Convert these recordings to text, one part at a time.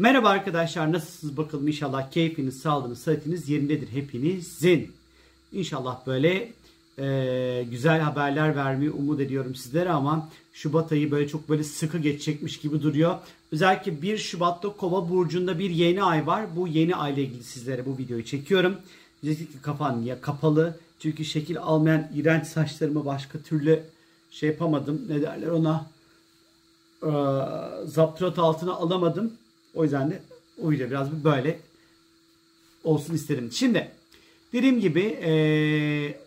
Merhaba arkadaşlar nasılsınız bakalım inşallah keyfiniz, sağlığınız, sıhhatiniz yerindedir hepinizin. İnşallah böyle e, güzel haberler vermeyi umut ediyorum sizlere ama Şubat ayı böyle çok böyle sıkı geçecekmiş gibi duruyor. Özellikle 1 Şubat'ta Kova burcunda bir yeni ay var. Bu yeni ay ile ilgili sizlere bu videoyu çekiyorum. Ki kafan ya kapalı. Çünkü şekil almayan iğrenç saçlarımı başka türlü şey yapamadım. Ne derler ona? Ee, zapturat altına alamadım. O yüzden de o video biraz böyle olsun istedim. Şimdi dediğim gibi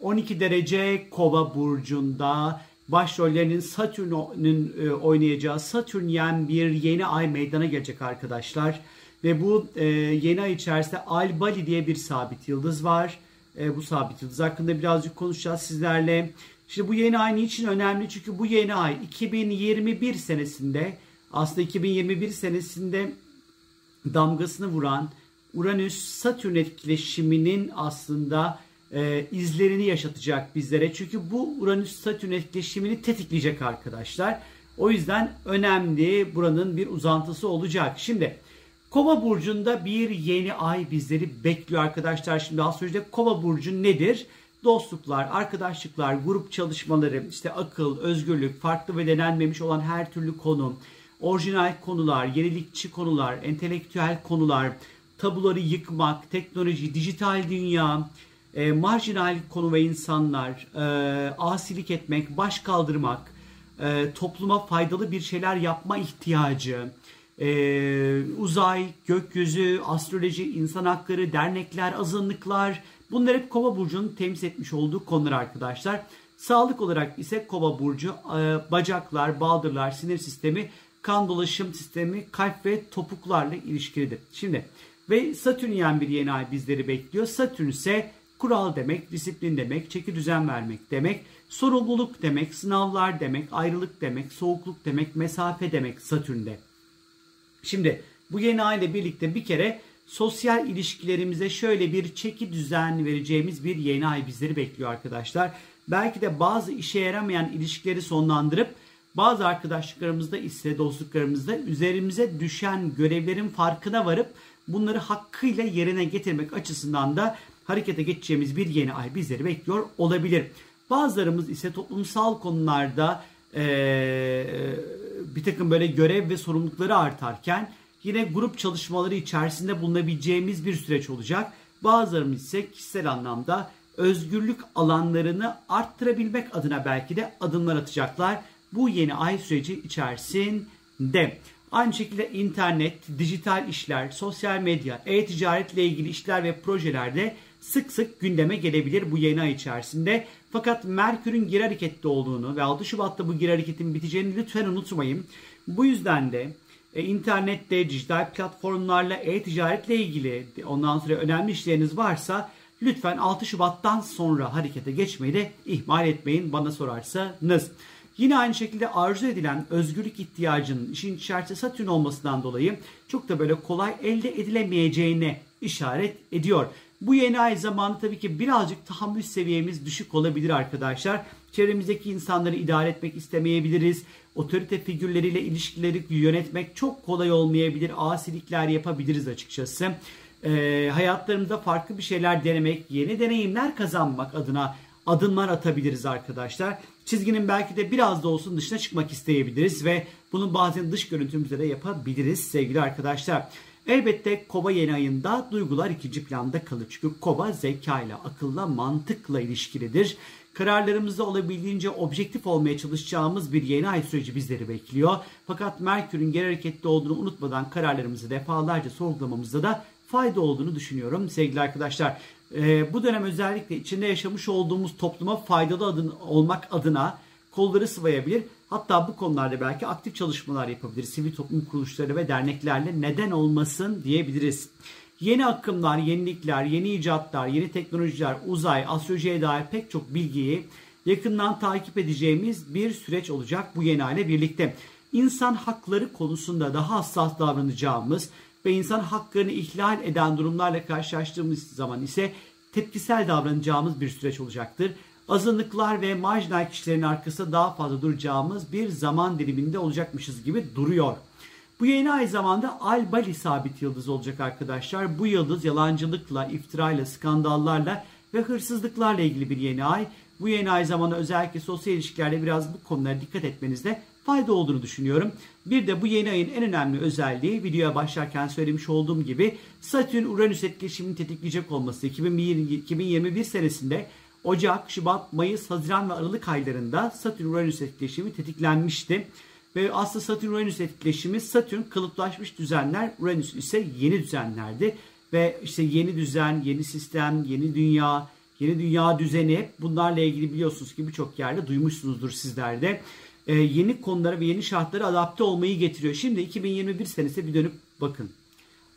12 derece kova burcunda başrollerinin Satürn'ün e, oynayacağı Satürnyen bir yeni ay meydana gelecek arkadaşlar. Ve bu e, yeni ay içerisinde Albali diye bir sabit yıldız var. E, bu sabit yıldız hakkında birazcık konuşacağız sizlerle. Şimdi bu yeni ay niçin önemli? Çünkü bu yeni ay 2021 senesinde aslında 2021 senesinde damgasını vuran Uranüs-Satürn etkileşiminin aslında e, izlerini yaşatacak bizlere. Çünkü bu Uranüs-Satürn etkileşimini tetikleyecek arkadaşlar. O yüzden önemli buranın bir uzantısı olacak. Şimdi Kova burcunda bir yeni ay bizleri bekliyor arkadaşlar. Şimdi astrolojide Kova burcu nedir? Dostluklar, arkadaşlıklar, grup çalışmaları, işte akıl, özgürlük, farklı ve denenmemiş olan her türlü konu, orijinal konular, yenilikçi konular, entelektüel konular, tabuları yıkmak, teknoloji, dijital dünya, e, marjinal konu ve insanlar, e, asilik etmek, baş kaldırmak, e, topluma faydalı bir şeyler yapma ihtiyacı, e, uzay, gökyüzü, astroloji, insan hakları, dernekler, azınlıklar bunlar hep Kova burcunun temsil etmiş olduğu konular arkadaşlar. Sağlık olarak ise Kova burcu e, bacaklar, baldırlar, sinir sistemi, kan dolaşım sistemi, kalp ve topuklarla ilişkilidir. Şimdi ve Satürnyen bir yeni ay bizleri bekliyor. Satürn ise kural demek, disiplin demek, çeki düzen vermek demek, sorumluluk demek, sınavlar demek, ayrılık demek, soğukluk demek, mesafe demek Satürn'de. Şimdi bu yeni ay ile birlikte bir kere sosyal ilişkilerimize şöyle bir çeki düzen vereceğimiz bir yeni ay bizleri bekliyor arkadaşlar. Belki de bazı işe yaramayan ilişkileri sonlandırıp bazı arkadaşlıklarımızda ise dostluklarımızda üzerimize düşen görevlerin farkına varıp bunları hakkıyla yerine getirmek açısından da harekete geçeceğimiz bir yeni ay bizleri bekliyor olabilir. Bazılarımız ise toplumsal konularda ee, bir takım böyle görev ve sorumlulukları artarken yine grup çalışmaları içerisinde bulunabileceğimiz bir süreç olacak. Bazılarımız ise kişisel anlamda özgürlük alanlarını arttırabilmek adına belki de adımlar atacaklar bu yeni ay süreci içerisinde. Aynı şekilde internet, dijital işler, sosyal medya, e-ticaretle ilgili işler ve projelerde sık sık gündeme gelebilir bu yeni ay içerisinde. Fakat Merkür'ün geri harekette olduğunu ve 6 Şubat'ta bu geri hareketin biteceğini lütfen unutmayın. Bu yüzden de e, internette, dijital platformlarla, e-ticaretle ilgili ondan sonra önemli işleriniz varsa lütfen 6 Şubat'tan sonra harekete geçmeyi de ihmal etmeyin bana sorarsanız. Yine aynı şekilde arzu edilen özgürlük ihtiyacının işin içerisinde Satürn olmasından dolayı çok da böyle kolay elde edilemeyeceğine işaret ediyor. Bu yeni ay zamanı tabii ki birazcık tahammül seviyemiz düşük olabilir arkadaşlar. Çevremizdeki insanları idare etmek istemeyebiliriz. Otorite figürleriyle ilişkileri yönetmek çok kolay olmayabilir. Asilikler yapabiliriz açıkçası. Ee, hayatlarımızda farklı bir şeyler denemek, yeni deneyimler kazanmak adına adımlar atabiliriz arkadaşlar. Çizginin belki de biraz da olsun dışına çıkmak isteyebiliriz ve bunu bazen dış görüntümüzde de yapabiliriz sevgili arkadaşlar. Elbette kova yeni ayında duygular ikinci planda kalır. Çünkü kova zekayla, akılla, mantıkla ilişkilidir. Kararlarımızda olabildiğince objektif olmaya çalışacağımız bir yeni ay süreci bizleri bekliyor. Fakat Merkür'ün geri hareketli olduğunu unutmadan kararlarımızı defalarca sorgulamamızda da fayda olduğunu düşünüyorum sevgili arkadaşlar. Ee, bu dönem özellikle içinde yaşamış olduğumuz topluma faydalı adın, olmak adına kolları sıvayabilir. Hatta bu konularda belki aktif çalışmalar yapabiliriz. Sivil toplum kuruluşları ve derneklerle neden olmasın diyebiliriz. Yeni akımlar, yenilikler, yeni icatlar, yeni teknolojiler, uzay, astrolojiye dair pek çok bilgiyi yakından takip edeceğimiz bir süreç olacak bu yeni aile birlikte. İnsan hakları konusunda daha hassas davranacağımız ve insan haklarını ihlal eden durumlarla karşılaştığımız zaman ise tepkisel davranacağımız bir süreç olacaktır. Azınlıklar ve marjinal kişilerin arkasında daha fazla duracağımız bir zaman diliminde olacakmışız gibi duruyor. Bu yeni ay zamanda Al-Bali sabit yıldız olacak arkadaşlar. Bu yıldız yalancılıkla, iftirayla, skandallarla ve hırsızlıklarla ilgili bir yeni ay. Bu yeni ay zamanı özellikle sosyal ilişkilerde biraz bu konulara dikkat etmenizde fayda olduğunu düşünüyorum. Bir de bu yeni ayın en önemli özelliği videoya başlarken söylemiş olduğum gibi Satürn-Uranüs etkileşimini tetikleyecek olması. 2021 senesinde Ocak, Şubat, Mayıs, Haziran ve Aralık aylarında Satürn-Uranüs etkileşimi tetiklenmişti. Ve aslında Satürn-Uranüs etkileşimi Satürn kalıplaşmış düzenler, Uranüs ise yeni düzenlerdi. Ve işte yeni düzen, yeni sistem, yeni dünya, yeni dünya düzeni bunlarla ilgili biliyorsunuz ki birçok yerde duymuşsunuzdur sizler de. Ee, yeni konulara ve yeni şartlara adapte olmayı getiriyor. Şimdi 2021 senesi bir dönüp bakın.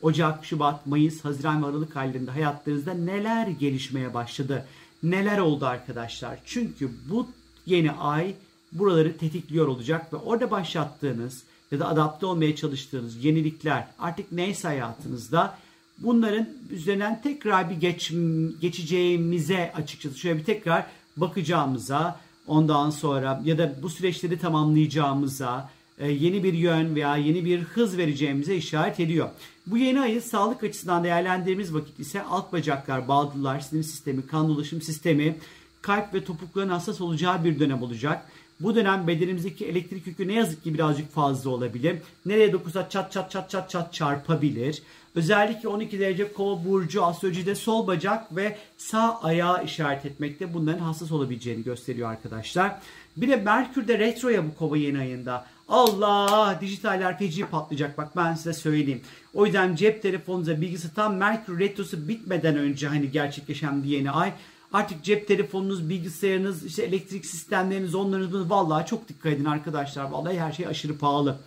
Ocak, Şubat, Mayıs, Haziran ve Aralık aylarında hayatlarınızda neler gelişmeye başladı? Neler oldu arkadaşlar? Çünkü bu yeni ay buraları tetikliyor olacak ve orada başlattığınız ya da adapte olmaya çalıştığınız yenilikler artık neyse hayatınızda bunların üzerinden tekrar bir geç, geçeceğimize açıkçası şöyle bir tekrar bakacağımıza ondan sonra ya da bu süreçleri tamamlayacağımıza e, yeni bir yön veya yeni bir hız vereceğimize işaret ediyor. Bu yeni ayı sağlık açısından değerlendirdiğimiz vakit ise alt bacaklar, bağlılar, sinir sistemi, kan dolaşım sistemi, kalp ve topukların hassas olacağı bir dönem olacak. Bu dönem bedenimizdeki elektrik yükü ne yazık ki birazcık fazla olabilir. Nereye dokunsa çat çat çat çat çat çarpabilir. Özellikle 12 derece kova burcu astrolojide sol bacak ve sağ ayağı işaret etmekte bunların hassas olabileceğini gösteriyor arkadaşlar. Bir de Merkür de retroya bu kova yeni ayında. Allah dijitaller feci patlayacak bak ben size söyleyeyim. O yüzden cep telefonunuza bilgisi tam Merkür retrosu bitmeden önce hani gerçekleşen bir yeni ay. Artık cep telefonunuz, bilgisayarınız, işte elektrik sistemleriniz, onlarınız vallahi çok dikkat edin arkadaşlar. Vallahi her şey aşırı pahalı.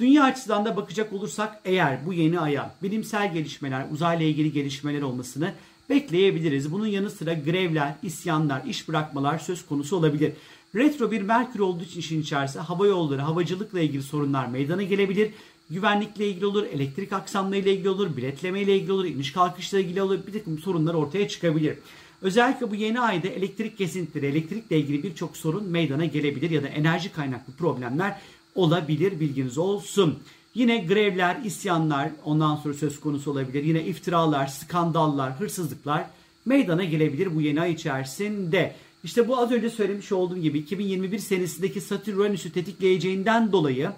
Dünya açısından da bakacak olursak eğer bu yeni aya bilimsel gelişmeler, uzayla ilgili gelişmeler olmasını bekleyebiliriz. Bunun yanı sıra grevler, isyanlar, iş bırakmalar söz konusu olabilir. Retro bir Merkür olduğu için işin içerisinde hava yolları, havacılıkla ilgili sorunlar meydana gelebilir. Güvenlikle ilgili olur, elektrik aksamlarıyla ilgili olur, biletleme ile ilgili olur, iniş kalkışla ilgili olur. Bir takım sorunlar ortaya çıkabilir. Özellikle bu yeni ayda elektrik kesintileri, elektrikle ilgili birçok sorun meydana gelebilir ya da enerji kaynaklı problemler olabilir bilginiz olsun. Yine grevler, isyanlar ondan sonra söz konusu olabilir. Yine iftiralar, skandallar, hırsızlıklar meydana gelebilir bu yeni ay içerisinde. İşte bu az önce söylemiş olduğum gibi 2021 senesindeki Satürn-Uranüs'ü tetikleyeceğinden dolayı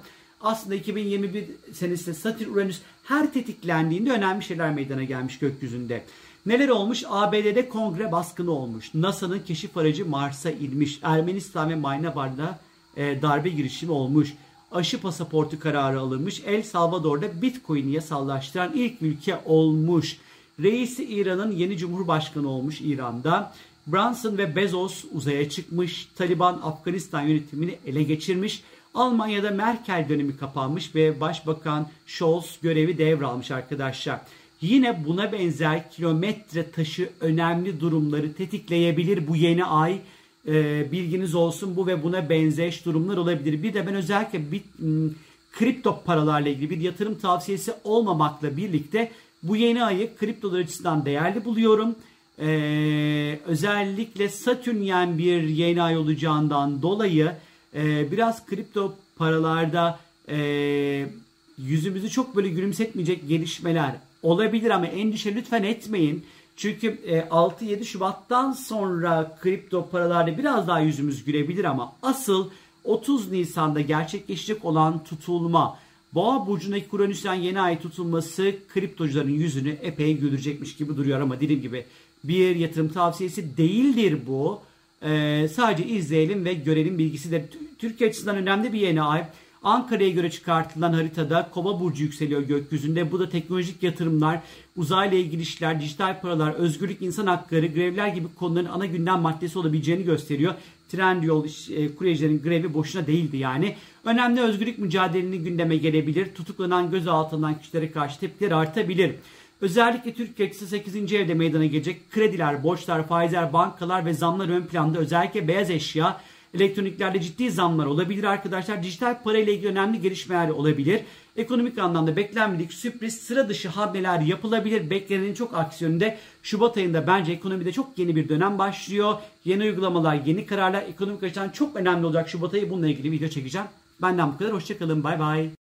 aslında 2021 senesinde Satürn-Uranüs her tetiklendiğinde önemli şeyler meydana gelmiş gökyüzünde. Neler olmuş? ABD'de kongre baskını olmuş. NASA'nın keşif aracı Mars'a inmiş. Ermenistan ve Maynabar'da e, darbe girişimi olmuş. Aşı pasaportu kararı alınmış. El Salvador'da Bitcoin'i yasallaştıran ilk ülke olmuş. Reisi İran'ın yeni cumhurbaşkanı olmuş İran'da. Branson ve Bezos uzaya çıkmış. Taliban Afganistan yönetimini ele geçirmiş. Almanya'da Merkel dönemi kapanmış ve Başbakan Scholz görevi devralmış arkadaşlar. Yine buna benzer kilometre taşı önemli durumları tetikleyebilir bu yeni ay. E, bilginiz olsun bu ve buna benzeş durumlar olabilir. Bir de ben özellikle bir m, kripto paralarla ilgili bir yatırım tavsiyesi olmamakla birlikte bu yeni ayı kriptolar açısından değerli buluyorum. Ee, özellikle Satürnyen bir yeni ay olacağından dolayı e, biraz kripto paralarda e, yüzümüzü çok böyle gülümsetmeyecek gelişmeler olabilir ama endişe lütfen etmeyin. Çünkü 6-7 e, Şubat'tan sonra kripto paralarda biraz daha yüzümüz gülebilir ama asıl 30 Nisan'da gerçekleşecek olan tutulma Boğa burcundaki Uranüs'ten yeni ay tutulması kriptocuların yüzünü epey güldürecekmiş gibi duruyor ama dediğim gibi bir yatırım tavsiyesi değildir bu. Ee, sadece izleyelim ve görelim bilgisi de Türkiye açısından önemli bir yeni ay. Ankara'ya göre çıkartılan haritada Kova burcu yükseliyor gökyüzünde. Bu da teknolojik yatırımlar, uzayla ilgili işler, dijital paralar, özgürlük, insan hakları, grevler gibi konuların ana gündem maddesi olabileceğini gösteriyor. Trendyol e, kuryecilerin grevi boşuna değildi yani. Önemli özgürlük mücadeleni gündeme gelebilir. Tutuklanan gözaltından kişilere karşı tepkiler artabilir. Özellikle Türkiye açısı 8. evde meydana gelecek krediler, borçlar, faizler, bankalar ve zamlar ön planda. Özellikle beyaz eşya, elektroniklerde ciddi zamlar olabilir arkadaşlar. Dijital para ile ilgili önemli gelişmeler olabilir. Ekonomik anlamda beklenmedik sürpriz sıra dışı hamleler yapılabilir. Beklenenin çok aksiyonunda Şubat ayında bence ekonomide çok yeni bir dönem başlıyor. Yeni uygulamalar, yeni kararlar ekonomik açıdan çok önemli olacak Şubat ayı. Bununla ilgili video çekeceğim. Benden bu kadar. Hoşçakalın. Bay bay.